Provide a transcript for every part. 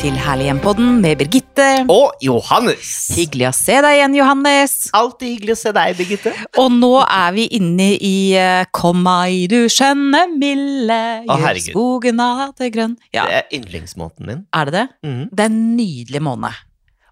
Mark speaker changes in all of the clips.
Speaker 1: Til Herlig hjem-podden med Birgitte.
Speaker 2: Og Johannes.
Speaker 1: Hyggelig å se deg igjen, Johannes.
Speaker 2: Alltid hyggelig å se deg, Birgitte.
Speaker 1: Og nå er vi inne i uh, Kom meg, du skjønne milde, gjør skogen av det grønn. Ja,
Speaker 2: Det er yndlingsmåten min.
Speaker 1: er det det?
Speaker 2: Mm.
Speaker 1: Det er en nydelig måned.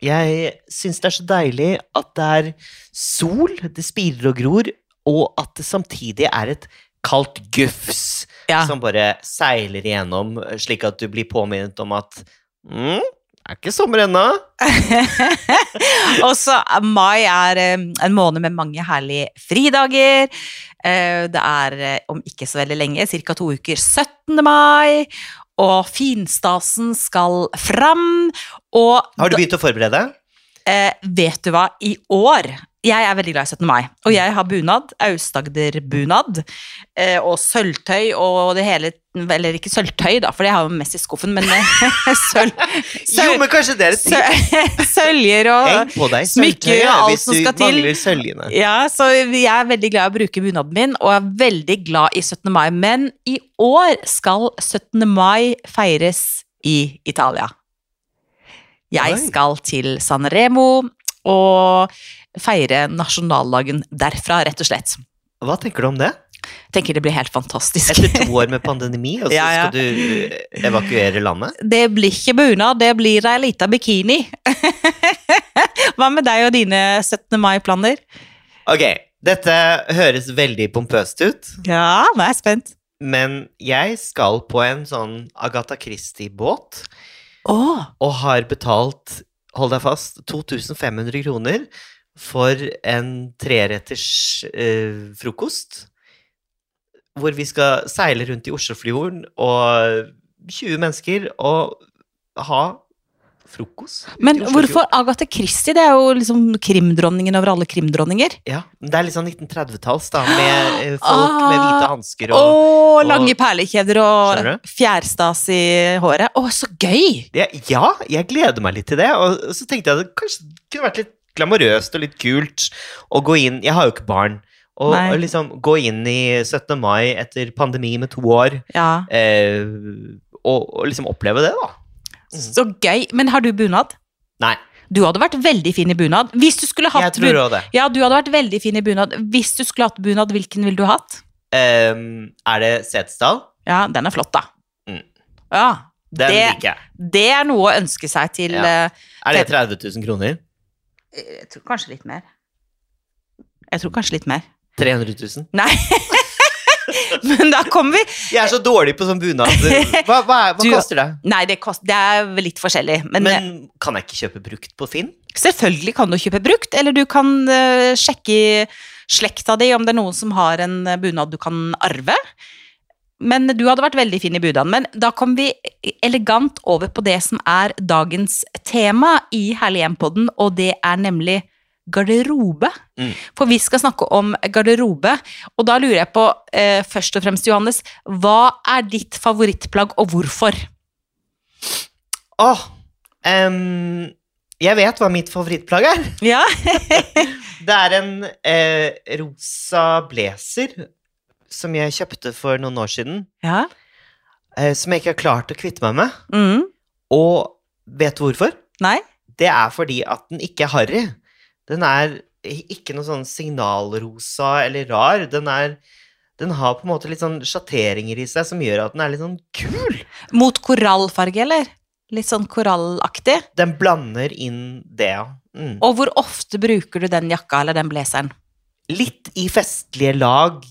Speaker 2: Jeg syns det er så deilig at det er sol, det spirer og gror, og at det samtidig er et kaldt gufs
Speaker 1: Ja.
Speaker 2: som bare seiler igjennom, slik at du blir påminnet om at mm, det er ikke sommer ennå.
Speaker 1: Og så eh, mai er eh, en måned med mange herlige fridager. Eh, Det er om ikke så veldig lenge, ca. to uker, 17. mai. Og finstasen skal fram. Og
Speaker 2: Har du begynt å forberede?
Speaker 1: Eh, vet du hva, i år Jeg er veldig glad i 17. mai, og jeg har bunad. Aust-Agder-bunad. Eh, og sølvtøy og det hele Eller ikke sølvtøy, da, for det har jeg jo mest i skuffen, men sølv, sølv,
Speaker 2: Jo, men kanskje det er et tips.
Speaker 1: sø- Søljer og smykker og alt som skal til.
Speaker 2: mangler.
Speaker 1: Ja, så jeg er veldig glad i å bruke bunaden min, og er veldig glad i 17. mai. Men i år skal 17. mai feires i Italia. Jeg skal til San Remo og feire nasjonaldagen derfra, rett og slett.
Speaker 2: Hva tenker du om det?
Speaker 1: Tenker det blir helt fantastisk.
Speaker 2: Etter to år med pandemi, og så
Speaker 1: Ja, ja.
Speaker 2: skal du evakuere landet?
Speaker 1: Det blir ikke bunad, det blir ei lita bikini. Hva med deg og dine 17. mai-planer?
Speaker 2: Ok, dette høres veldig pompøst ut,
Speaker 1: Ja, nå er jeg spent.
Speaker 2: men jeg skal på en sånn Agatha Christie-båt,
Speaker 1: Å,
Speaker 2: og har betalt, hold deg fast, 2500 kroner for en treretters eh, frokost, hvor vi skal seile rundt i Oslofjorden, og 20 mennesker, og ha frokost.
Speaker 1: men hvorfor Agathe Christie? Det er jo liksom krimdronningen over alle krimdronninger.
Speaker 2: Ja, men det er litt sånn 1930-talls, da, med folk folk med
Speaker 1: Ah.
Speaker 2: hvite hansker
Speaker 1: og,
Speaker 2: og
Speaker 1: lange perlekjeder og fjærstas i håret. Å, så gøy!
Speaker 2: Det, ja, jeg gleder meg litt til det. Og så tenkte jeg at det kanskje kunne vært litt glamorøst og litt kult å gå inn Jeg har jo ikke barn. Og, og liksom gå inn i 17. mai etter pandemi med to år,
Speaker 1: Ja,
Speaker 2: eh, og, og liksom oppleve det, da.
Speaker 1: Så gøy. Men har du bunad?
Speaker 2: Nei,
Speaker 1: Du hadde vært veldig fin i bunad. Hvis du skulle hatt
Speaker 2: jeg tror
Speaker 1: bun-
Speaker 2: òg det.
Speaker 1: Ja, du hadde vært veldig fin i bunad. Hvis du skulle hatt bunad, hvilken ville du hatt?
Speaker 2: Ehm, er det Setesdal?
Speaker 1: Ja, den er flott, da.
Speaker 2: Mm.
Speaker 1: Ja.
Speaker 2: Den
Speaker 1: Det-
Speaker 2: liker jeg.
Speaker 1: Det er noe å ønske seg til
Speaker 2: Ja.
Speaker 1: eh,
Speaker 2: Er det 30 000 kroner?
Speaker 1: Jeg tror kanskje litt mer. Jeg tror kanskje litt mer.
Speaker 2: 300 000?
Speaker 1: Nei. Men da kommer vi
Speaker 2: Jeg er så dårlig på sånn bunad. Hva, hva, hva
Speaker 1: Du-
Speaker 2: koster det?
Speaker 1: Nei, det, kost, det er litt forskjellig. Men,
Speaker 2: Men kan jeg ikke kjøpe brukt på Finn?
Speaker 1: selvfølgelig kan du kjøpe brukt, eller du kan uh, sjekke i slekta di om det er noen som har en eh, bunad du kan arve. Men du hadde vært veldig fin i bunaden. Men da kom vi elegant over på det som er dagens tema i Herlig hjem-podden, og det er nemlig garderobe.
Speaker 2: Mm.
Speaker 1: For vi skal snakke om garderobe, og da lurer jeg på eh, først og fremst, Johannes, hva er ditt favorittplagg, og hvorfor?
Speaker 2: Åh, um, jeg vet hva mitt favorittplagg er.
Speaker 1: Ja,
Speaker 2: Det er en eh, rosa blazer som jeg kjøpte for noen år siden,
Speaker 1: ja.
Speaker 2: eh, som jeg ikke har klart å kvitte meg med.
Speaker 1: Mm.
Speaker 2: Og vet du hvorfor?
Speaker 1: Nei?
Speaker 2: Det er fordi at den ikke er harry. Den er ikke noe sånn signalrosa eller rar. Den er den har på en måte litt sånn sjatteringer i seg som gjør at den er litt sånn kul.
Speaker 1: Mot korallfarge, eller? Litt sånn korallaktig.
Speaker 2: Den blander inn det, ja. Mm.
Speaker 1: Og hvor ofte bruker du den jakka eller den blazeren?
Speaker 2: Litt i festlige lag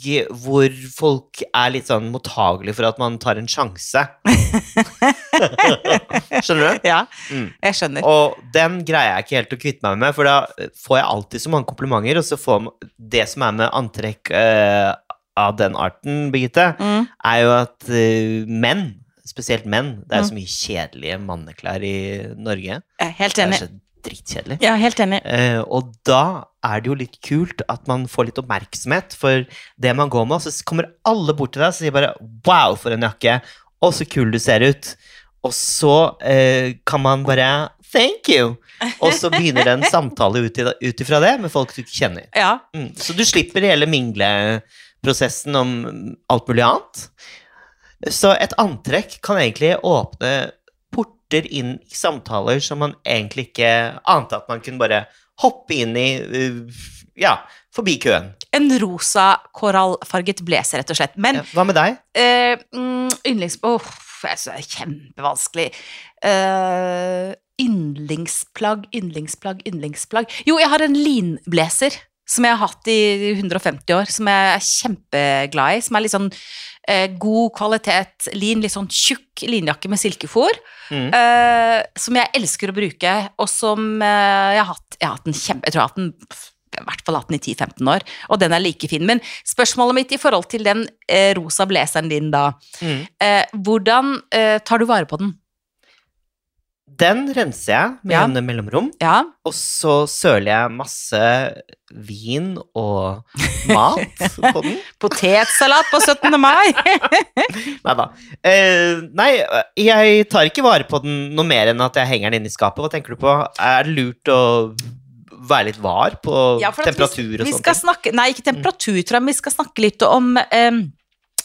Speaker 2: hvor folk er litt sånn mottagelige for at man tar en sjanse. Skjønner du?
Speaker 1: Ja,
Speaker 2: Mm.
Speaker 1: jeg skjønner.
Speaker 2: Og den greier jeg ikke helt å kvitte meg med, for da får jeg alltid så mange komplimenter, og så får man det som er med antrekk uh, av den arten, Birgitte,
Speaker 1: Mm.
Speaker 2: er jo at uh, menn, spesielt menn, det er
Speaker 1: Mm.
Speaker 2: så mye kjedelige manneklær i Norge.
Speaker 1: Helt
Speaker 2: Det er
Speaker 1: enig.
Speaker 2: så drittkjedelig.
Speaker 1: Ja, helt enig.
Speaker 2: Uh, og da er det jo litt kult at man får litt oppmerksomhet for det man går med, og så kommer alle bort til deg og sier bare 'wow, for en jakke', og så kul du ser ut. Og så eh, kan man bare 'thank you', og så begynner det en samtale ut i- ut ifra det med folk du ikke kjenner.
Speaker 1: Ja.
Speaker 2: Mm. Så du slipper hele mingleprosessen om alt mulig annet. Så et antrekk kan egentlig åpne porter inn i samtaler som man egentlig ikke ante at man kunne bare hoppe inn i, uh, ja, forbi køen.
Speaker 1: En rosa korallfarget blazer, rett og slett. Men
Speaker 2: Ja, hva med deg?
Speaker 1: eh, mm, yndlings... Åh, jeg synes det er kjempevanskelig. Uh, yndlingsplagg, yndlingsplagg, yndlingsplagg. Jo, jeg har en linblazer som jeg har hatt i 150 år, som jeg er kjempeglad i. Som er litt sånn eh, god kvalitet lin, litt sånn tjukk linjakke med silkefôr.
Speaker 2: Mm.
Speaker 1: eh, som jeg elsker å bruke, og som eh, jeg har hatt Jeg har hatt en kjempe... Jeg tror jeg har hatt den i hvert fall hatt den i 10-15 år, og den er like fin. Men spørsmålet mitt i forhold til den eh, rosa blazeren din, da
Speaker 2: Mm.
Speaker 1: eh, Hvordan eh, tar du vare på den?
Speaker 2: Den renser jeg med
Speaker 1: Ja.
Speaker 2: jevne mellomrom,
Speaker 1: Ja,
Speaker 2: og så søler jeg masse vin og mat på den.
Speaker 1: Potetsalat på 17. mai!
Speaker 2: Nei da. Eh, nei, jeg tar ikke vare på den noe mer enn at jeg henger den inne i skapet. Hva tenker du på? Er det lurt å være litt var på
Speaker 1: Ja,
Speaker 2: temperatur
Speaker 1: vi,
Speaker 2: og
Speaker 1: vi
Speaker 2: sånt?
Speaker 1: skal snakke, Nei, ikke temperatur, tror jeg, vi skal snakke litt om um,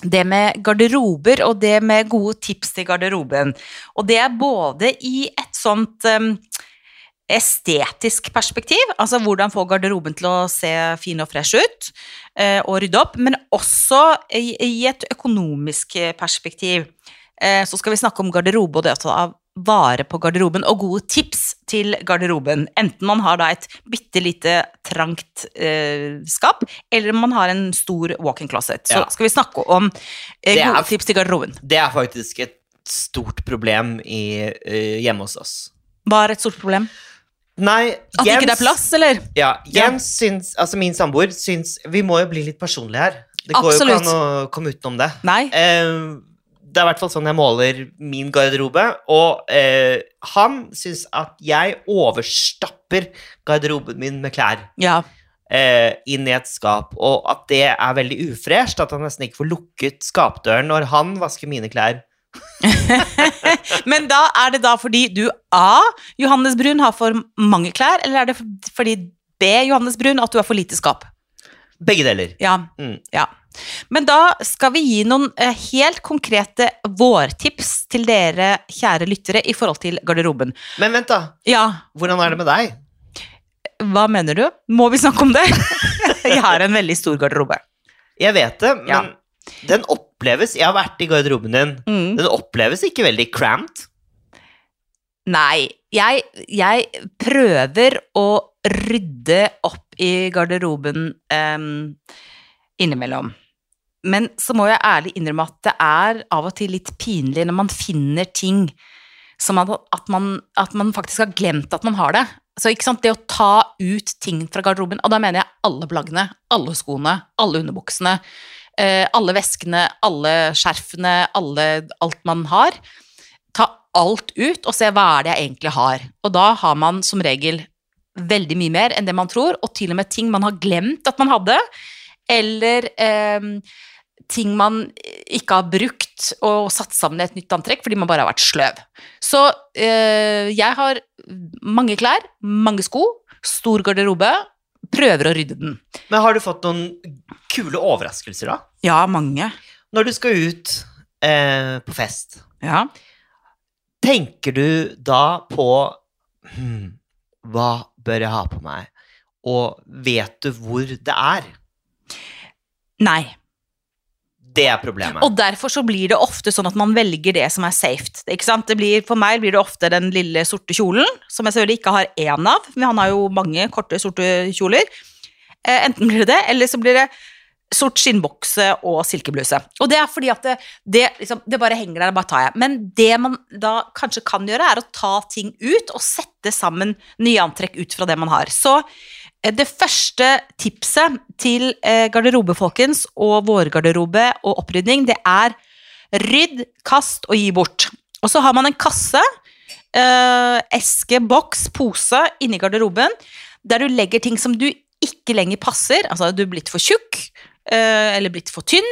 Speaker 1: det med garderober og det med gode tips til garderoben. Og det er både i et sånt um, estetisk perspektiv, altså hvordan få garderoben til å se fin og fresh ut, eh, og rydde opp, men også i, i et økonomisk perspektiv. Eh, så skal vi snakke om garderobe og det å ta vare på garderoben, og gode tips til garderoben. Enten man har da et bitte lite trangt eh, skap, eller man har en stor walk-in closet. Så
Speaker 2: Ja.
Speaker 1: skal vi snakke om eh,
Speaker 2: gode er-
Speaker 1: tips til garderoben.
Speaker 2: Det er faktisk et stort problem i, uh, hjemme hos oss.
Speaker 1: Hva er et stort problem?
Speaker 2: Nei,
Speaker 1: At ikke det er plass, eller?
Speaker 2: Ja,
Speaker 1: Ja.
Speaker 2: Jens syns, altså min samboer syns Vi må jo bli litt personlige her. Det går jo ikke an å komme utenom det.
Speaker 1: Nei?
Speaker 2: Eh, det er i hvert fall sånn jeg måler min garderobe, og eh, han syns at jeg overstapper garderoben min med klær
Speaker 1: Ja.
Speaker 2: eh, inn i et skap, og at det er veldig ufresht, at han nesten ikke får lukket skapdøren når han vasker mine klær.
Speaker 1: Men da er det da fordi du A. Johannes Brun har for mange klær, eller er det fordi B. Johannes Brun at du har for lite skap?
Speaker 2: Begge deler.
Speaker 1: Ja.
Speaker 2: Mm.
Speaker 1: ja. Men da skal vi gi noen eh, helt konkrete vårtips til dere kjære lyttere i forhold til garderoben.
Speaker 2: Men vent, da.
Speaker 1: Ja,
Speaker 2: Hvordan er det med deg?
Speaker 1: hva mener du? Må vi snakke om det? Jeg har en veldig stor garderobe.
Speaker 2: Jeg vet det, men
Speaker 1: Ja.
Speaker 2: den oppleves Jeg har vært i garderoben din.
Speaker 1: Mm.
Speaker 2: Den oppleves ikke veldig cramped.
Speaker 1: Nei, jeg, jeg prøver å rydde opp i garderoben um, innimellom. Men så må jeg ærlig innrømme at det er av og til litt pinlig når man finner ting som at, man, at man faktisk har glemt at man har det. Så det å ta ut ting fra garderoben, og da mener jeg alle plaggene, alle skoene, alle underbuksene, eh, alle veskene, alle skjerfene, alle, alt man har. Ta alt ut og se hva er det jeg egentlig har. Og da har man som regel veldig mye mer enn det man tror, og til og med ting man har glemt at man hadde, eller eh, ting man ikke har brukt og satt sammen i et nytt antrekk fordi man bare har vært sløv. Så eh, jeg har mange klær, mange sko, stor garderobe, prøver å rydde den.
Speaker 2: Men har du fått noen kule overraskelser, da?
Speaker 1: Ja, mange.
Speaker 2: Når du skal ut eh, på fest,
Speaker 1: Ja.
Speaker 2: tenker du da på hmm, Hva bør jeg ha på meg? Og vet du hvor det er?
Speaker 1: Nei.
Speaker 2: Det er problemet.
Speaker 1: Og derfor så blir det ofte sånn at man velger det som er safe. Ikke sant? Det blir, for meg blir det ofte den lille sorte kjolen, som jeg selvfølgelig ikke har én av. Men han har jo mange korte, sorte kjoler. Eh, enten blir det det, eller så blir det sort skinnbokse og silkebluse. Og det er fordi at det, det, liksom, det bare henger der, det bare tar jeg. Men det man da kanskje kan gjøre, er å ta ting ut og sette sammen nye antrekk ut fra det man har. Så eh, det første tipset til eh, garderobe, folkens, og vårgarderobe og opprydning, det er rydd, kast og gi bort. Og så har man en kasse, eh, eske, boks, pose inni garderoben, der du legger ting som du ikke lenger passer, altså du er blitt for tjukk, eller blitt for tynn,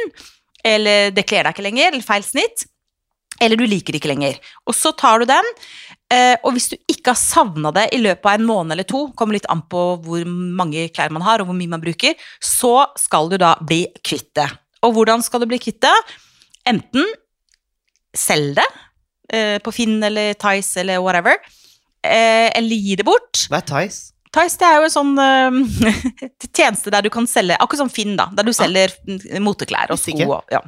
Speaker 1: eller det kler deg ikke lenger, eller feil snitt, eller du liker det ikke lenger. Og så tar du den, eh, og hvis du ikke har savna det i løpet av en måned eller to, kommer litt an på hvor mange klær man har og hvor mye man bruker, så skal du da bli kvitt det. Og hvordan skal du bli kvitt det? Enten selg det, eh, på Finn eller Tice eller whatever, eh, eller gi det bort.
Speaker 2: Hva er Tice?
Speaker 1: Tice det er jo en sånn uh, tjeneste der du kan selge, akkurat som Finn, da, der du selger ah. moteklær og sko. Og, ja.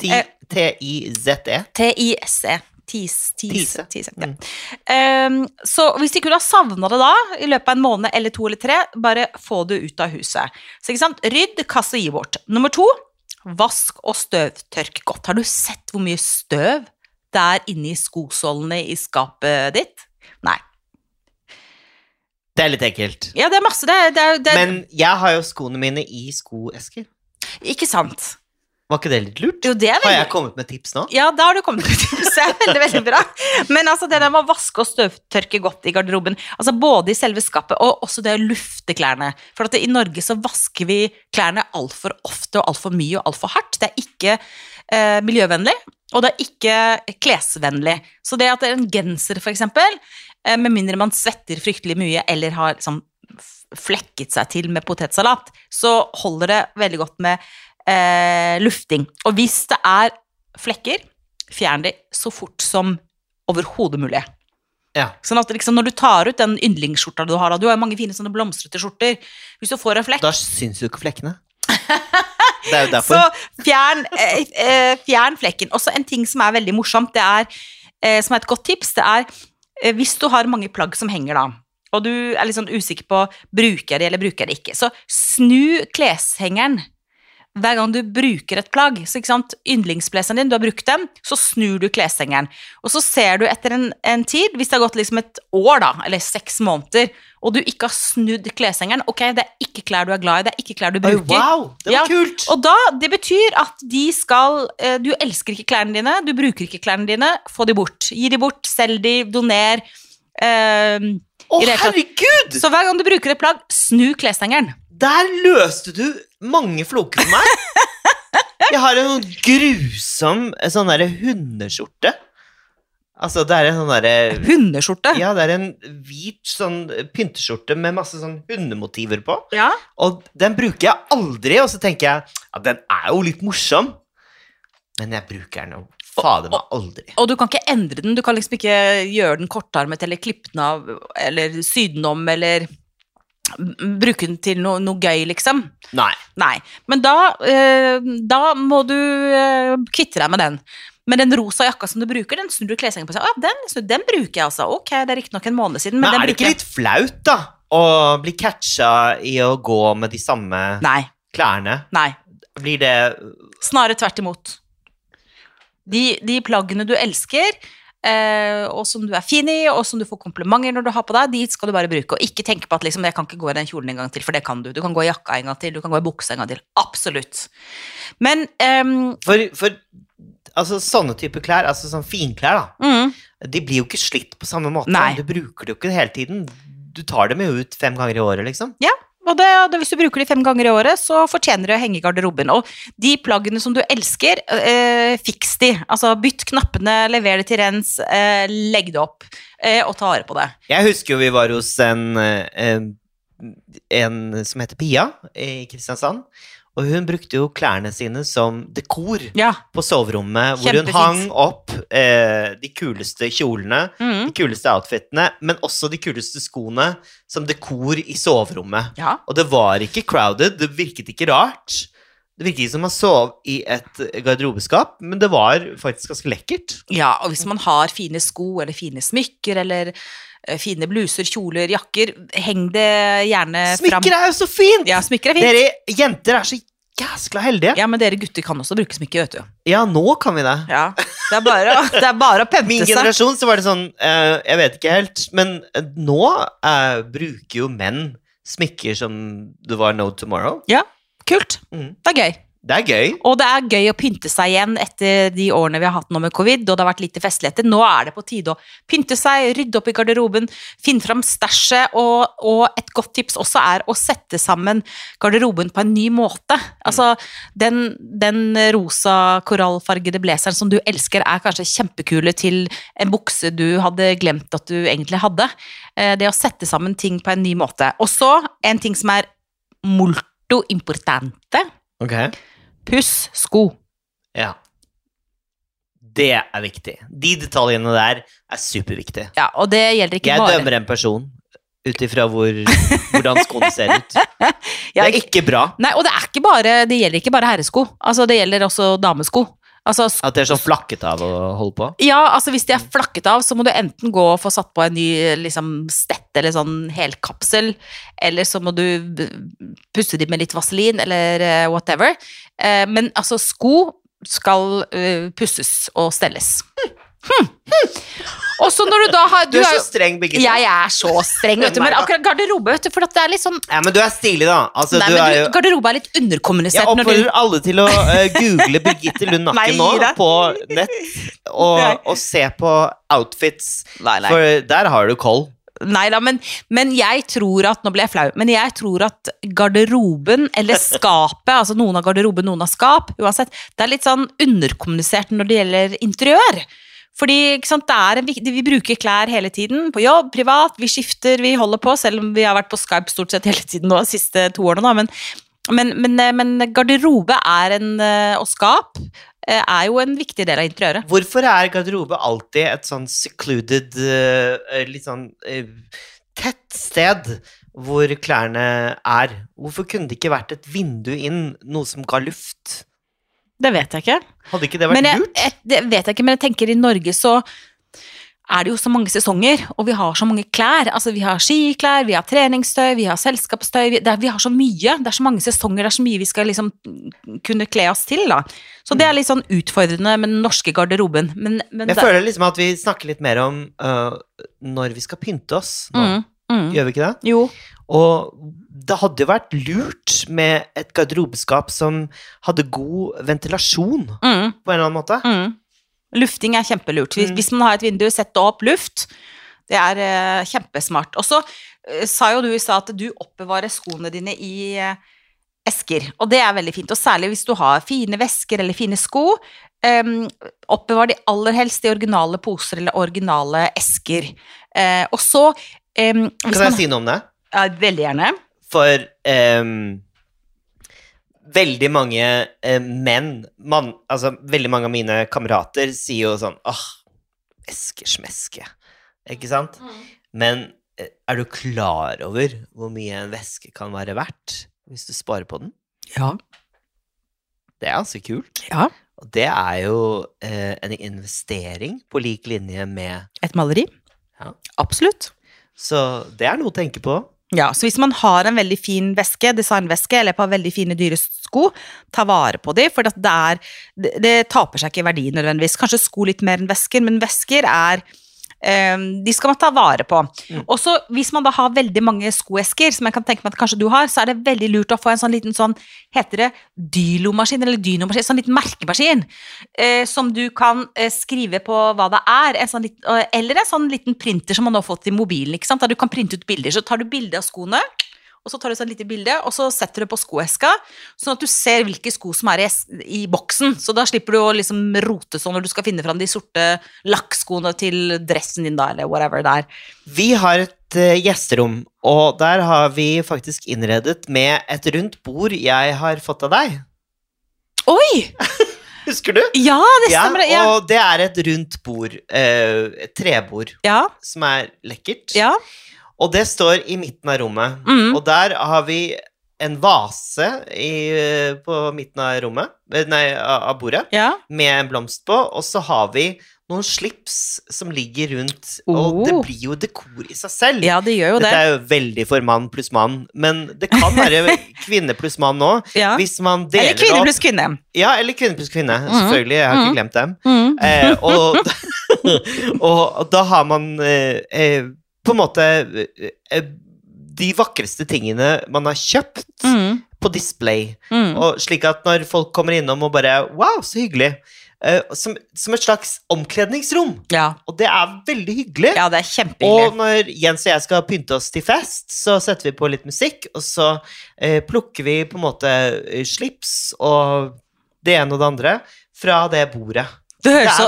Speaker 2: T-
Speaker 1: Eh.
Speaker 2: T-I-Z-E?
Speaker 1: T-I-S-E. Tis, tis,
Speaker 2: Tise.
Speaker 1: tise. Ja.
Speaker 2: Mm.
Speaker 1: um, så hvis de kunne ha savna det da, i løpet av en måned eller to eller tre, bare få det ut av huset. Så ikke sant, rydd, kast og gi bort. Nummer to, vask og støvtørk godt. Har du sett hvor mye støv det er inni skosålene i skapet ditt? Nei.
Speaker 2: Det er litt ekkelt.
Speaker 1: Ja, det er masse. Det, er- det, er- det, er-
Speaker 2: Men jeg har jo skoene mine i skoesker.
Speaker 1: Ikke sant?
Speaker 2: Var ikke det litt lurt?
Speaker 1: Jo, det er
Speaker 2: Har jeg kommet med tips nå?
Speaker 1: Ja, da har du kommet med tips. Det er veldig, veldig bra. Men altså, det der med å vaske og støvtørke godt i garderoben, altså både i selve skapet og også det å lufte klærne. For at i Norge så vasker vi klærne altfor ofte og altfor mye og altfor hardt. Det er ikke eh, miljøvennlig, og det er ikke klesvennlig. Så det at det er en genser, for eksempel, eh, med mindre man svetter fryktelig mye eller har liksom flekket seg til med potetsalat, så holder det veldig godt med eh, lufting. Og hvis det er flekker, fjern de så fort som overhodet mulig.
Speaker 2: Ja.
Speaker 1: Sånn at liksom, når du tar ut den yndlingsskjorta du har, da, du har jo mange fine sånne blomstrete skjorter, hvis du får en flekk,
Speaker 2: Da syns jo ikke flekkene. Det er jo
Speaker 1: så
Speaker 2: derfor.
Speaker 1: fjern, eh, eh, fjern flekken. Også en ting som er veldig morsomt, det er, eh, som er et godt tips, det er eh, hvis du har mange plagg som henger da, og du er litt sånn usikker på bruker jeg det eller bruker jeg det ikke, så snu kleshengeren hver gang du bruker et plagg, så ikke sant, yndlingsblazeren din, du har brukt den, så snur du kleshengeren. Og så ser du etter en, en tid, hvis det har gått liksom et år da, eller seks måneder, og du ikke har snudd kleshengeren, ok, det er ikke klær du er glad i, det er ikke klær du
Speaker 2: Oi,
Speaker 1: bruker.
Speaker 2: wow! Det var
Speaker 1: Ja,
Speaker 2: kult!
Speaker 1: Og da, det betyr at de skal eh, Du elsker ikke klærne dine, du bruker ikke klærne dine, få de bort. Gi de bort, selg de, doner. Eh,
Speaker 2: Å, herregud!
Speaker 1: så hver gang du bruker et plagg, snu kleshengeren.
Speaker 2: Der løste du mange floker på meg. Jeg har en sånn grusom sånn derre hundeskjorte. Altså, det er en sånn derre
Speaker 1: Hundeskjorte.
Speaker 2: Ja, det er en hvit sånn pynteskjorte med masse sånn hundemotiver på.
Speaker 1: Ja.
Speaker 2: Og den bruker jeg aldri, og så tenker jeg at den er jo litt morsom. Men jeg bruker den jo fader meg aldri.
Speaker 1: Og du kan ikke endre den, du kan liksom ikke gjøre den kortarmet eller klippe den av eller sy den om eller bruke den til noe, noe gøy, liksom.
Speaker 2: Nei.
Speaker 1: Nei. Men da, eh, da må du eh, kvitte deg med den. Men den rosa jakka som du bruker, den snur du klessengen på. Ah, den, snur- den bruker jeg altså. Ok, det er riktignok en måned siden, men,
Speaker 2: Men
Speaker 1: den
Speaker 2: er det ikke litt flaut, da? Å bli catcha i å gå med de samme
Speaker 1: Nei.
Speaker 2: klærne?
Speaker 1: Nei.
Speaker 2: Blir det
Speaker 1: Snarere tvert imot. De, de plaggene du elsker, og som du er fin i, og som du får komplimenter når du har på deg, de skal du bare bruke. Og ikke tenke på at liksom, jeg kan ikke gå i den kjolen en gang til, for det kan du. Du kan gå i jakka en gang til, du kan gå i buksa en gang til. Absolutt. Men um,
Speaker 2: For, for altså, sånne typer klær, altså sånn finklær, da,
Speaker 1: mm,
Speaker 2: de blir jo ikke slitt på samme måte.
Speaker 1: Nei.
Speaker 2: Du bruker det jo ikke hele tiden. Du tar dem jo ut fem ganger i året, liksom.
Speaker 1: Og det, det, hvis du bruker de fem ganger i året, så fortjener du å henge i garderoben. Og de plaggene som du elsker, eh, fiks de. Altså bytt knappene, lever det til rens, eh, legg det opp, eh, og ta vare på det.
Speaker 2: Jeg husker jo vi var hos en, en, en som heter Pia i Kristiansand. Og hun brukte jo klærne sine som dekor
Speaker 1: Ja.
Speaker 2: på soverommet, hvor hun hang opp eh, de kuleste kjolene,
Speaker 1: Mm,
Speaker 2: de kuleste outfitene, men også de kuleste skoene som dekor i soverommet.
Speaker 1: ja.
Speaker 2: Og det var ikke crowded, det virket ikke rart. Det virket ikke som man sov i et garderobeskap, men det var faktisk ganske lekkert.
Speaker 1: Ja, og hvis man har fine sko eller fine smykker eller fine bluser, kjoler, jakker, heng det gjerne fram.
Speaker 2: Smykker er jo så fint!
Speaker 1: Ja, smykker er fint.
Speaker 2: Dere jenter er så jæskla heldige.
Speaker 1: Ja, men dere gutter kan også bruke smykker, vet du.
Speaker 2: Ja, nå kan vi det.
Speaker 1: Ja, det er bare, det er bare å
Speaker 2: Min
Speaker 1: seg.
Speaker 2: Min generasjon så var det sånn uh, Jeg vet ikke helt, men eh, nå uh, bruker jo menn smykker som det var no tomorrow.
Speaker 1: Ja, Kult.
Speaker 2: Mm.
Speaker 1: Det er gøy.
Speaker 2: Det er gøy.
Speaker 1: Og det er gøy å pynte seg igjen etter de årene vi har hatt nå med covid, og det har vært lite festligheter. Nå er det på tide å pynte seg, rydde opp i garderoben, finne fram stæsjet, og, og et godt tips også er å sette sammen garderoben på en ny måte. Altså, den, den rosa korallfargede blazeren som du elsker, er kanskje kjempekule til en bukse du hadde glemt at du egentlig hadde. Eh, Det å sette sammen ting på en ny måte. Og så en ting som er molto importante.
Speaker 2: Ok.
Speaker 1: Puss sko.
Speaker 2: Ja. Det er viktig. De detaljene der er superviktige.
Speaker 1: Ja, og det gjelder ikke
Speaker 2: Jeg
Speaker 1: bare
Speaker 2: dømmer en person ut ifra hvor, hvordan skoene ser ut. Det er ikke bra
Speaker 1: Nei, og det ikke bare Det gjelder ikke bare herresko. Altså, det gjelder også damesko. Altså,
Speaker 2: at det er sånn flakket av å holde på.
Speaker 1: ja, altså hvis de er flakket av, så må du enten gå og få satt på en ny liksom, stett eller sånn helkapsel, eller så må du pusse dem med litt vaselin, eller eh, whatever. Eh, men altså, sko skal eh, pusses og stelles. Hm. Og så når du da har
Speaker 2: Du er
Speaker 1: er
Speaker 2: så streng, Birgitte.
Speaker 1: Jeg er så streng, vet du. Men akkurat garderobe, vet du, for at det er litt sånn
Speaker 2: Ja, men du er stilig, da. Altså,
Speaker 1: Nei,
Speaker 2: du
Speaker 1: men
Speaker 2: er
Speaker 1: du,
Speaker 2: jo
Speaker 1: garderobe er litt
Speaker 2: Jeg
Speaker 1: underkommunisert når du
Speaker 2: oppfordrer alle til å eh, google Birgitte Lund
Speaker 1: Nei,
Speaker 2: Nakken nå
Speaker 1: gi deg.
Speaker 2: på nett, og, og se på outfits,
Speaker 1: Nei, nei.
Speaker 2: for der har du koll.
Speaker 1: Nei da, men, men jeg tror at Nå ble jeg flau, men jeg tror at garderoben, eller skapet, altså noen av garderoben, noen av skap, uansett, det er litt sånn underkommunisert når det gjelder interiør. Fordi sant, er vi bruker klær hele tiden, på jobb, privat, vi skifter, vi holder på, selv om vi har vært på Skype stort sett hele tiden nå, de siste to årene. Nå, men, men, men, eh, men garderobe er en, eh, og skap eh, er jo en viktig del av interiøret.
Speaker 2: Hvorfor er garderobe alltid et sånn secluded, eh, litt sånn eh, tett sted hvor klærne er? Hvorfor kunne det ikke vært et vindu inn, noe som ga luft?
Speaker 1: Det vet jeg ikke.
Speaker 2: Hadde ikke det vært
Speaker 1: jeg,
Speaker 2: lurt?
Speaker 1: jeg, det vet jeg ikke, men jeg tenker i Norge så er det jo så mange sesonger, og vi har så mange klær. Altså, vi har skiklær, vi har treningstøy, vi har selskapstøy. Vi, er- vi har så mye. Det er så mange sesonger, det er så mye vi skal liksom kunne kle oss til, da. Så det er litt sånn utfordrende med den norske garderoben. Men, men
Speaker 2: Jeg føler liksom at vi snakker litt mer om uh, når vi skal pynte oss nå.
Speaker 1: mm, mm,
Speaker 2: Gjør vi ikke det?
Speaker 1: Jo.
Speaker 2: Og det hadde jo vært lurt med et garderobeskap som hadde god ventilasjon,
Speaker 1: Mm,
Speaker 2: på en eller annen måte.
Speaker 1: mm. Lufting er kjempelurt. Hvis,
Speaker 2: Mm.
Speaker 1: hvis man har et vindu, sette opp luft. Det er eh, kjempesmart. Og så eh, sa jo du i stad at du oppbevarer skoene dine i eh, esker. Og det er veldig fint. Og særlig hvis du har fine vesker eller fine sko. Um, oppbevar de aller helst i originale poser eller originale esker. Eh, og så um,
Speaker 2: Kan jeg
Speaker 1: man-
Speaker 2: si noe om det?
Speaker 1: Ja, veldig gjerne.
Speaker 2: For um, veldig mange eh, menn man, Altså, veldig mange av mine kamerater sier jo sånn åh, eskesmeske. Ikke sant? Men eh, er du klar over hvor mye en veske kan være verdt hvis du sparer på den?
Speaker 1: Ja.
Speaker 2: Det er ganske kult.
Speaker 1: ja.
Speaker 2: Og det er jo eh, en investering på lik linje med
Speaker 1: Et maleri.
Speaker 2: Ja.
Speaker 1: Absolutt.
Speaker 2: Så det er noe å tenke på.
Speaker 1: Ja, så hvis man har en veldig fin veske, designveske, eller par veldig fine dyre sko, ta vare på de, for det er det, det taper seg ikke i verdi nødvendigvis. Kanskje sko litt mer enn vesker, men vesker er de skal man ta vare på.
Speaker 2: Mm.
Speaker 1: Og så hvis man da har veldig mange skoesker, som jeg kan tenke meg at kanskje du har, så er det veldig lurt å få en sånn liten sånn, heter det dylomaskin, eller dynomaskin, sånn liten merkemaskin, eh, som du kan eh, skrive på hva det er, en sånn lit, eh, eller en sånn liten printer som man nå har fått i mobilen, ikke sant, der du kan printe ut bilder, så tar du bilde av skoene, og så tar du et lite bilde, og så setter du på skoeska, sånn at du ser hvilke sko som er i, i boksen. Så da slipper du å liksom rote sånn når du skal finne fram de sorte lakkskoene til dressen din, da, eller whatever det er.
Speaker 2: Vi har et uh, gjesterom, og der har vi faktisk innredet med et rundt bord jeg har fått av deg.
Speaker 1: Oi!
Speaker 2: Husker du?
Speaker 1: Ja, det stemmer. Ja,
Speaker 2: og det er et rundt bord, uh, et trebord,
Speaker 1: ja.
Speaker 2: som er lekkert.
Speaker 1: ja.
Speaker 2: Og det står i midten av rommet.
Speaker 1: Mm.
Speaker 2: Og der har vi en vase i, på midten av rommet, eh, nei, av bordet,
Speaker 1: ja.
Speaker 2: med en blomst på, og så har vi noen slips som ligger rundt, og det
Speaker 1: Oh.
Speaker 2: blir jo dekor i seg selv.
Speaker 1: Ja, det gjør jo
Speaker 2: Dette
Speaker 1: det.
Speaker 2: er jo veldig for mann pluss mann, men det kan være kvinne pluss mann òg.
Speaker 1: Ja.
Speaker 2: hvis man deler
Speaker 1: Eller kvinne pluss kvinne.
Speaker 2: Ja, eller kvinne pluss kvinne,
Speaker 1: Mm.
Speaker 2: selvfølgelig, jeg har ikke
Speaker 1: Mhm.
Speaker 2: glemt dem.
Speaker 1: Mm.
Speaker 2: Eh, og, og, og da har man eh, eh, på en måte eh, de vakreste tingene man har kjøpt
Speaker 1: Mm.
Speaker 2: på display.
Speaker 1: Mm.
Speaker 2: Og slik at når folk kommer innom og bare Wow, så hyggelig. Eh, som, som et slags omkledningsrom.
Speaker 1: Ja.
Speaker 2: Og det er veldig hyggelig.
Speaker 1: ja, det er kjempehyggelig.
Speaker 2: Og når Jens og jeg skal pynte oss til fest, så setter vi på litt musikk, og så eh, plukker vi på en måte eh, slips og det ene og det andre fra det bordet.
Speaker 1: Det høres så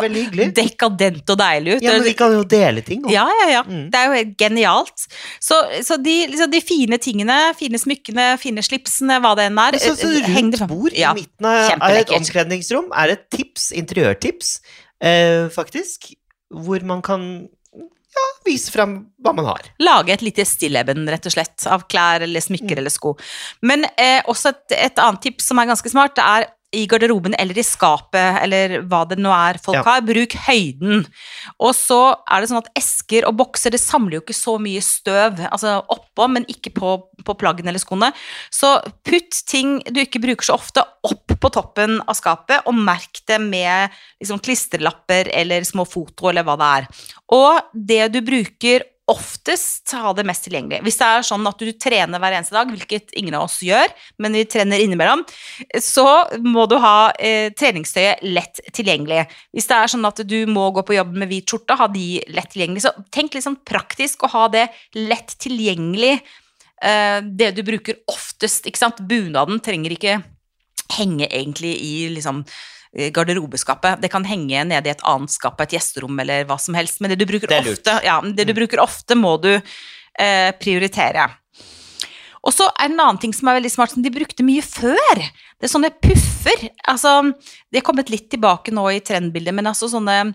Speaker 1: dekadent og deilig ut.
Speaker 2: Ja, men vi kan jo dele ting. også.
Speaker 1: Ja, ja, ja.
Speaker 2: Mm.
Speaker 1: Det er jo helt genialt. Så, så de, liksom de fine tingene, fine smykkene, fine slipsene, hva det enn er
Speaker 2: Men så, så
Speaker 1: eh,
Speaker 2: rundt bord
Speaker 1: Ja.
Speaker 2: i midten av et omkledningsrom er et tips, interiørtips. eh, faktisk. Hvor man kan ja, vise fram hva man har.
Speaker 1: Lage et lite stilleben, rett og slett, av klær eller smykker
Speaker 2: Mm.
Speaker 1: eller sko. Men eh, også et, et annet tips som er ganske smart, det er i garderoben eller i skapet, eller hva det nå er folk
Speaker 2: Ja.
Speaker 1: har, bruk høyden. Og så er det sånn at esker og bokser, det samler jo ikke så mye støv, altså oppå, men ikke på, på plaggene eller skoene. Så putt ting du ikke bruker så ofte, opp på toppen av skapet, og merk det med liksom, klistrelapper eller små foto, eller hva det er. Og det du bruker oftest, ha det mest tilgjengelig. Hvis det er sånn at du trener hver eneste dag, hvilket ingen av oss gjør, men vi trener innimellom, så må du ha eh, treningstøyet lett tilgjengelig. Hvis det er sånn at du må gå på jobb med hvit skjorte, ha de lett tilgjengelig. Så tenk litt sånn praktisk å ha det lett tilgjengelig, eh, det du bruker oftest, ikke sant? Bunaden trenger ikke henge egentlig i liksom garderobeskapet. Det kan henge nede i et annet skap, et gjesterom eller hva som helst. Men det du bruker
Speaker 2: Det
Speaker 1: ofte, ja, det du bruker ofte må du eh, prioritere. Og så er det en annen ting som er veldig smart, som de brukte mye før. Det er sånne puffer. Altså, det er kommet litt tilbake nå i trendbildet, men altså sånne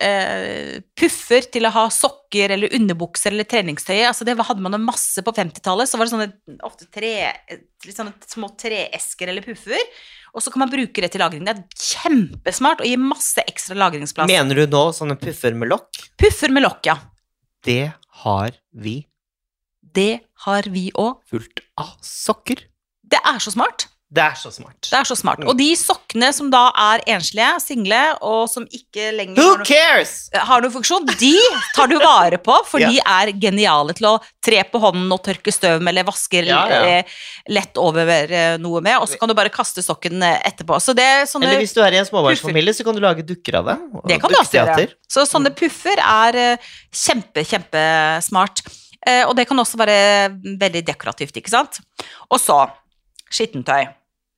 Speaker 1: eh, puffer til å ha sokker eller underbukser eller treningstøy. Altså, det hadde man masse på 50-tallet. Så var det sånne ofte tre, litt sånne små treesker eller puffer. Og så kan man bruke det til lagring. Det er kjempesmart og gir masse ekstra lagringsplass.
Speaker 2: Mener du nå sånne puffer med lokk?
Speaker 1: Puffer med lokk, ja.
Speaker 2: Det har vi
Speaker 1: Det har vi òg.
Speaker 2: fullt av sokker.
Speaker 1: Det er så smart.
Speaker 2: Det er så smart.
Speaker 1: Det er så smart.
Speaker 2: Mm.
Speaker 1: Og de sokkene som da er enslige, single, og som ikke lenger
Speaker 2: Who
Speaker 1: har noe,
Speaker 2: cares?!
Speaker 1: har noen funksjon, de tar du vare på, for
Speaker 2: Ja.
Speaker 1: de er geniale til å tre på hånden og tørke støv med, eller vaske
Speaker 2: Ja, ja.
Speaker 1: eh, lett over eh, noe med, og så kan du bare kaste sokken eh, etterpå. Så det er sånne
Speaker 2: Eller hvis du er i en småbarnsfamilie, så kan du lage dukker av det.
Speaker 1: Det kan du også gjøre. Så sånne puffer er kjempe, kjempesmart. Og det kan også være veldig dekorativt, ikke sant? Og så skittentøy.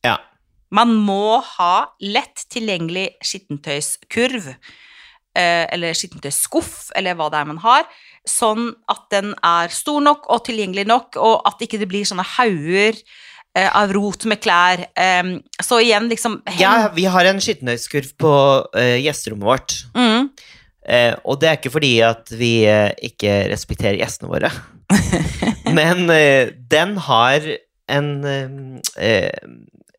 Speaker 2: Ja.
Speaker 1: Man må ha lett tilgjengelig skittentøyskurv, eh, eller skittentøyskuff, eller hva det er man har, sånn at den er stor nok og tilgjengelig nok, og at ikke det blir sånne hauger eh, av rot med klær. Så igjen, liksom
Speaker 2: ja, vi har en skittentøyskurv på eh, gjesterommet vårt.
Speaker 1: Mm.
Speaker 2: Eh, og det er ikke fordi at vi eh, ikke respekterer gjestene våre. Men den har en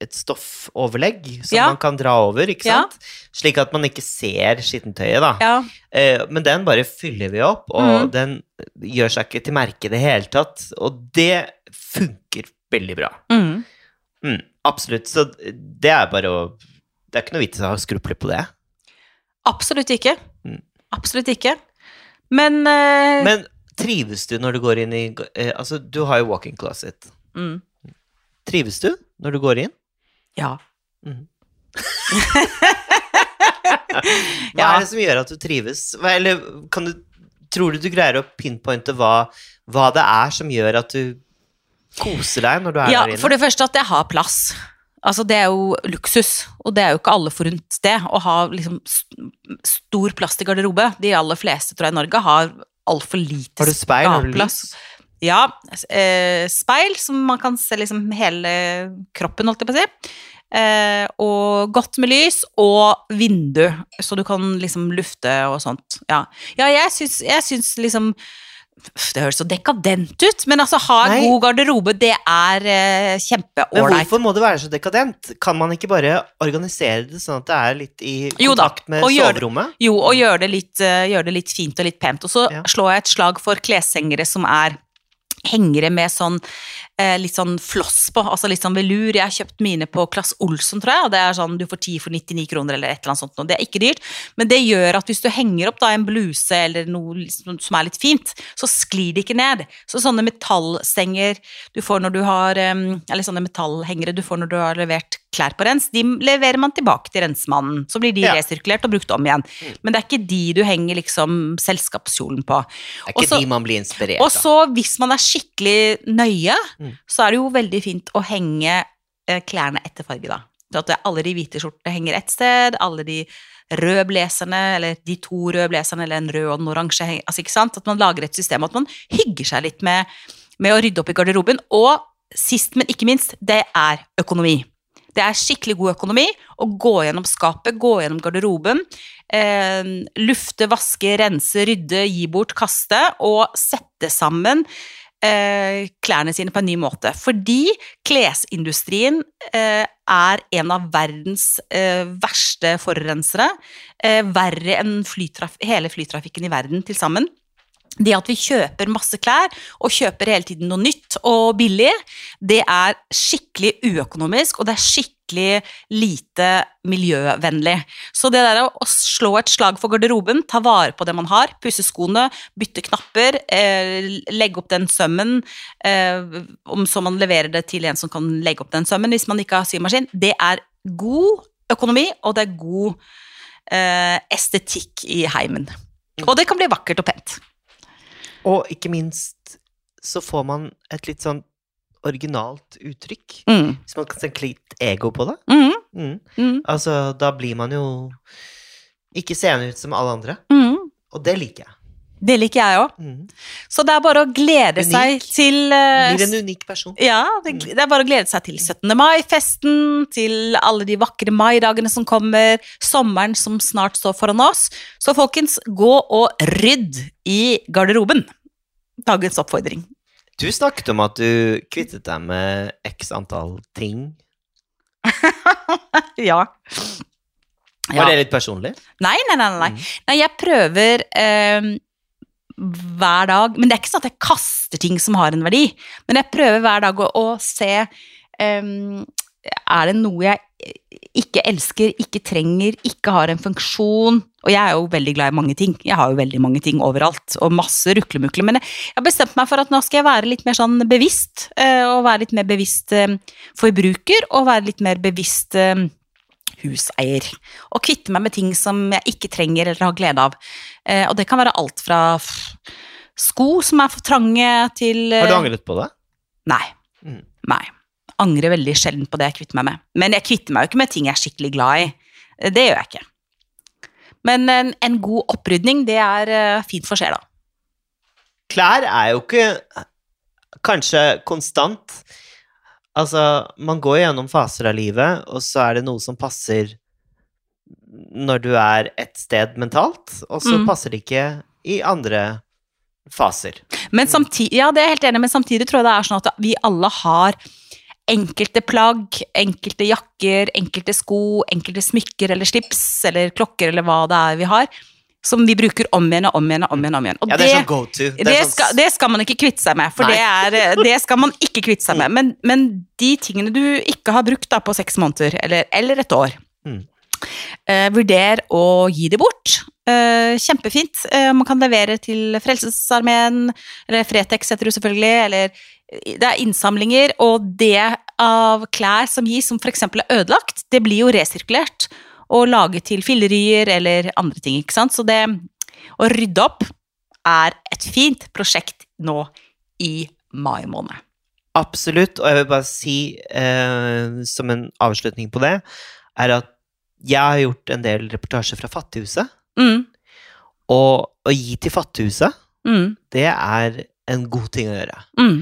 Speaker 2: et stoffoverlegg som
Speaker 1: Ja.
Speaker 2: man kan dra over, ikke
Speaker 1: Ja.
Speaker 2: sant? Slik at man ikke ser skittentøyet, da.
Speaker 1: Ja.
Speaker 2: Eh, men den bare fyller vi opp, og
Speaker 1: mm.
Speaker 2: den gjør seg ikke til merke i det hele tatt. Og det funker veldig bra.
Speaker 1: Mm.
Speaker 2: Mm, absolutt. Så det er bare å Det er ikke noe vits i å ha skrupler på det.
Speaker 1: Absolutt ikke.
Speaker 2: Mm.
Speaker 1: Absolutt ikke. Men, eh,
Speaker 2: Men trives du når du går inn i eh, Altså, du har jo walk-in closet.
Speaker 1: mm,
Speaker 2: Trives du når du går inn?
Speaker 1: Ja.
Speaker 2: Hva
Speaker 1: Ja.
Speaker 2: er det som gjør at du trives? Hva, eller kan du, tror du du greier å pinpointe hva, hva det er som gjør at du koser deg når du er
Speaker 1: ja,
Speaker 2: der inne?
Speaker 1: for det første at jeg har plass. Altså, det er jo luksus, og det er jo ikke alle forunt det, å ha liksom st- stor plass til garderobe. De aller fleste, tror jeg, i Norge har altfor lite
Speaker 2: Har du speil? Har du lys?
Speaker 1: Ja, eh, speil, som man kan se liksom hele kroppen, holdt jeg på å si. Eh, og godt med lys, og vindu, så du kan liksom lufte og sånt. Ja, ja jeg syns, jeg syns liksom Det høres så dekadent ut, men altså ha en god garderobe, det er eh,
Speaker 2: Men hvorfor må det være så dekadent? Kan man ikke bare organisere det sånn at det er litt i kontakt med
Speaker 1: jo da, soverommet?
Speaker 2: soverommet?
Speaker 1: Jo, og gjøre det, litt, eh, gjøre det litt fint og litt pent. Og så
Speaker 2: Ja.
Speaker 1: slår jeg et slag for kleshengere som er hengere med sånn eh, litt sånn floss på, altså litt sånn velur. Jeg har kjøpt mine på Klass Olsson, tror jeg, og det er sånn du får 10 for 99 kroner eller et eller annet sånt. Og det er ikke dyrt, men det gjør at hvis du henger opp da en bluse eller noe liksom som er litt fint, så sklir det ikke ned. Så sånne metallstenger du får når du har Eller sånne metallhengere du får når du har levert klær på rens, de leverer man tilbake til rensemannen. Så blir de
Speaker 2: Ja.
Speaker 1: resirkulert og brukt om igjen. Men det er ikke de du henger liksom selskapskjolen på.
Speaker 2: Det er ikke
Speaker 1: Også-
Speaker 2: de man blir inspirert
Speaker 1: Og så, hvis man er skikkelig nøye,
Speaker 2: Mm.
Speaker 1: Så er det jo veldig fint å henge eh, klærne etter farge, da. Så at alle de hvite skjortene henger ett sted, alle de røde blazerne, eller de to røde blazerne, eller en rød og en oransje Altså, ikke sant? At man lager et system, at man hygger seg litt med, med å rydde opp i garderoben. Og sist, men ikke minst, det er økonomi. Det er skikkelig god økonomi å gå gjennom skapet, gå gjennom garderoben. Eh, lufte, vaske, rense, rydde, gi bort, kaste. Og sette sammen eh, klærne sine på en ny måte. Fordi klesindustrien eh, er en av verdens eh, verste forurensere. Eh, verre enn flytraf hele flytrafikken i verden til sammen. Det at vi kjøper masse klær og kjøper hele tiden noe nytt og billig, det er skikkelig uøkonomisk, og det er skikkelig lite miljøvennlig. Så det der å slå et slag for garderoben, ta vare på det man har, pusse skoene, bytte knapper, eh, legge opp den sømmen, eh, så man leverer det til en som kan legge opp den sømmen hvis man ikke har symaskin, det er god økonomi, og det er god eh, estetikk i heimen. Og det kan bli vakkert og pent.
Speaker 2: Og ikke minst så får man et litt sånn originalt uttrykk.
Speaker 1: Mm.
Speaker 2: Hvis man kan tenke litt ego på det.
Speaker 1: Mm.
Speaker 2: Mm.
Speaker 1: Mm.
Speaker 2: Altså, da blir man jo ikke seende ut som alle andre.
Speaker 1: Mm.
Speaker 2: Og det liker jeg.
Speaker 1: Det liker jeg òg.
Speaker 2: Mm.
Speaker 1: Så det er bare å glede
Speaker 2: Unik.
Speaker 1: seg til uh,
Speaker 2: Blir en unik person.
Speaker 1: Ja, det, det er bare å glede seg til 17. mai-festen, til alle de vakre maidagene som kommer, sommeren som snart står foran oss. Så folkens, gå og rydd i garderoben. Dagens oppfordring.
Speaker 2: Du snakket om at du kvittet deg med x antall ting.
Speaker 1: Ja.
Speaker 2: Var
Speaker 1: Ja.
Speaker 2: det litt personlig?
Speaker 1: Nei, nei, nei. nei.
Speaker 2: Mm.
Speaker 1: nei jeg prøver eh, hver dag Men det er ikke sånn at jeg kaster ting som har en verdi. Men jeg prøver hver dag å, å se eh, Er det noe jeg ikke elsker, ikke trenger, ikke har en funksjon? Og jeg er jo veldig glad i mange ting. Jeg har jo veldig mange ting overalt, og masse ruklemukle. Men jeg har bestemt meg for at nå skal jeg være litt mer sånn bevisst, eh, og være litt mer bevisst eh, forbruker, og være litt mer bevisst eh, huseier. Og kvitte meg med ting som jeg ikke trenger eller har glede av. Og det kan være alt fra sko som er for trange, til
Speaker 2: Har du angret på det?
Speaker 1: Nei.
Speaker 2: Mm.
Speaker 1: Nei. Angrer veldig sjelden på det jeg kvitter meg med. Men jeg kvitter meg jo ikke med ting jeg er skikkelig glad i. Det gjør jeg ikke. Men en, en god opprydning, det er eh, fint for sjela.
Speaker 2: Klær er jo ikke kanskje konstant. Altså, man går gjennom faser av livet, og så er det noe som passer når du er et sted mentalt, og så
Speaker 1: Mm.
Speaker 2: passer det ikke i andre faser.
Speaker 1: Men samtidig, ja, det er jeg helt enig, men samtidig tror jeg det er sånn at vi alle har enkelte plagg, enkelte jakker, enkelte sko, enkelte smykker eller slips eller klokker eller hva det er vi har, som vi bruker om igjen og om igjen og om igjen. Og om igjen. Og
Speaker 2: Ja, det er sånn go to.
Speaker 1: det,
Speaker 2: sånn
Speaker 1: skal, det skal man ikke kvitte seg med, for det, er, det skal man ikke kvitte seg med. Men, men de tingene du ikke har brukt da på seks måneder, eller, eller et år,
Speaker 2: Mm.
Speaker 1: eh, vurder å gi det bort. Eh, kjempefint. Eh, man kan levere til Frelsesarmeen, eller Fretex heter det selvfølgelig, eller det er innsamlinger, og det av klær som gis, som f.eks. er ødelagt, det blir jo resirkulert og laget til fillerier eller andre ting, ikke sant. Så det å rydde opp er et fint prosjekt nå i mai måned.
Speaker 2: Absolutt, og jeg vil bare si, eh, som en avslutning på det, er at jeg har gjort en del reportasjer fra Fattighuset,
Speaker 1: Mm,
Speaker 2: og å gi til Fattighuset,
Speaker 1: mm,
Speaker 2: det er en god ting å gjøre.
Speaker 1: mm.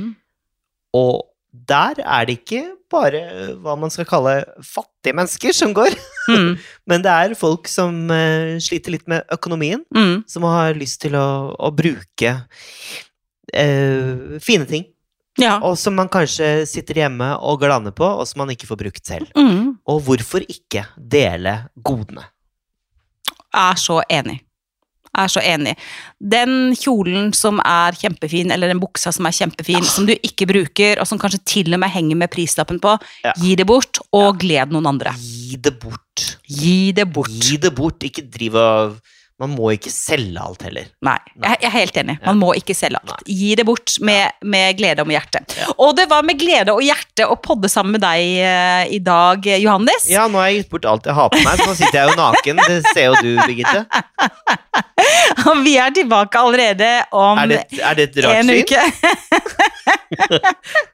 Speaker 2: Og der er det ikke bare hva man skal kalle fattige mennesker som går,
Speaker 1: Mm,
Speaker 2: men det er folk som eh, sliter litt med økonomien,
Speaker 1: mm.
Speaker 2: som har lyst til å, å bruke eh, fine ting,
Speaker 1: Ja.
Speaker 2: og som man kanskje sitter hjemme og glaner på, og som man ikke får brukt selv.
Speaker 1: Mm.
Speaker 2: Og hvorfor ikke dele godene?
Speaker 1: Er så enig. Er så enig. Den kjolen som er kjempefin, eller den buksa som er kjempefin, som du ikke bruker, og som kanskje til og med henger med prislappen på,
Speaker 2: Ja.
Speaker 1: gi det bort, og gled noen andre.
Speaker 2: Gi det bort.
Speaker 1: Gi det bort.
Speaker 2: Gi det bort. Ikke drive og Man må ikke selge alt heller.
Speaker 1: Nei, jeg, er helt enig. Man må ikke selge alt. Gi det bort med, med glede og med hjerte.
Speaker 2: Ja.
Speaker 1: Og det var med glede og hjerte å podde sammen med deg eh, i dag, Johannes.
Speaker 2: Ja, nå har jeg gitt bort alt jeg har på meg, så nå sitter jeg jo naken. Det ser jo du, Birgitte.
Speaker 1: Og vi er tilbake allerede om
Speaker 2: Er det, er det et rart
Speaker 1: en uke.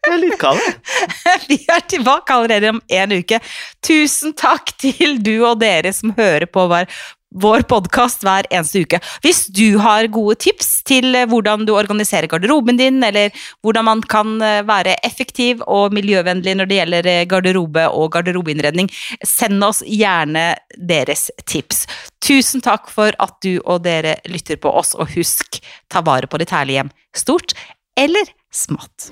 Speaker 2: det er litt kald.
Speaker 1: Vi er tilbake allerede om en uke. Tusen takk til du og dere som hører på vår vår podkast hver eneste uke. Hvis du har gode tips til eh, hvordan du organiserer garderoben din, eller hvordan man kan eh, være effektiv og miljøvennlig når det gjelder eh, garderobe og garderobeinnredning, send oss gjerne deres tips. Tusen takk for at du og dere lytter på oss, og husk, ta vare på ditt herlige hjem. Stort eller smått.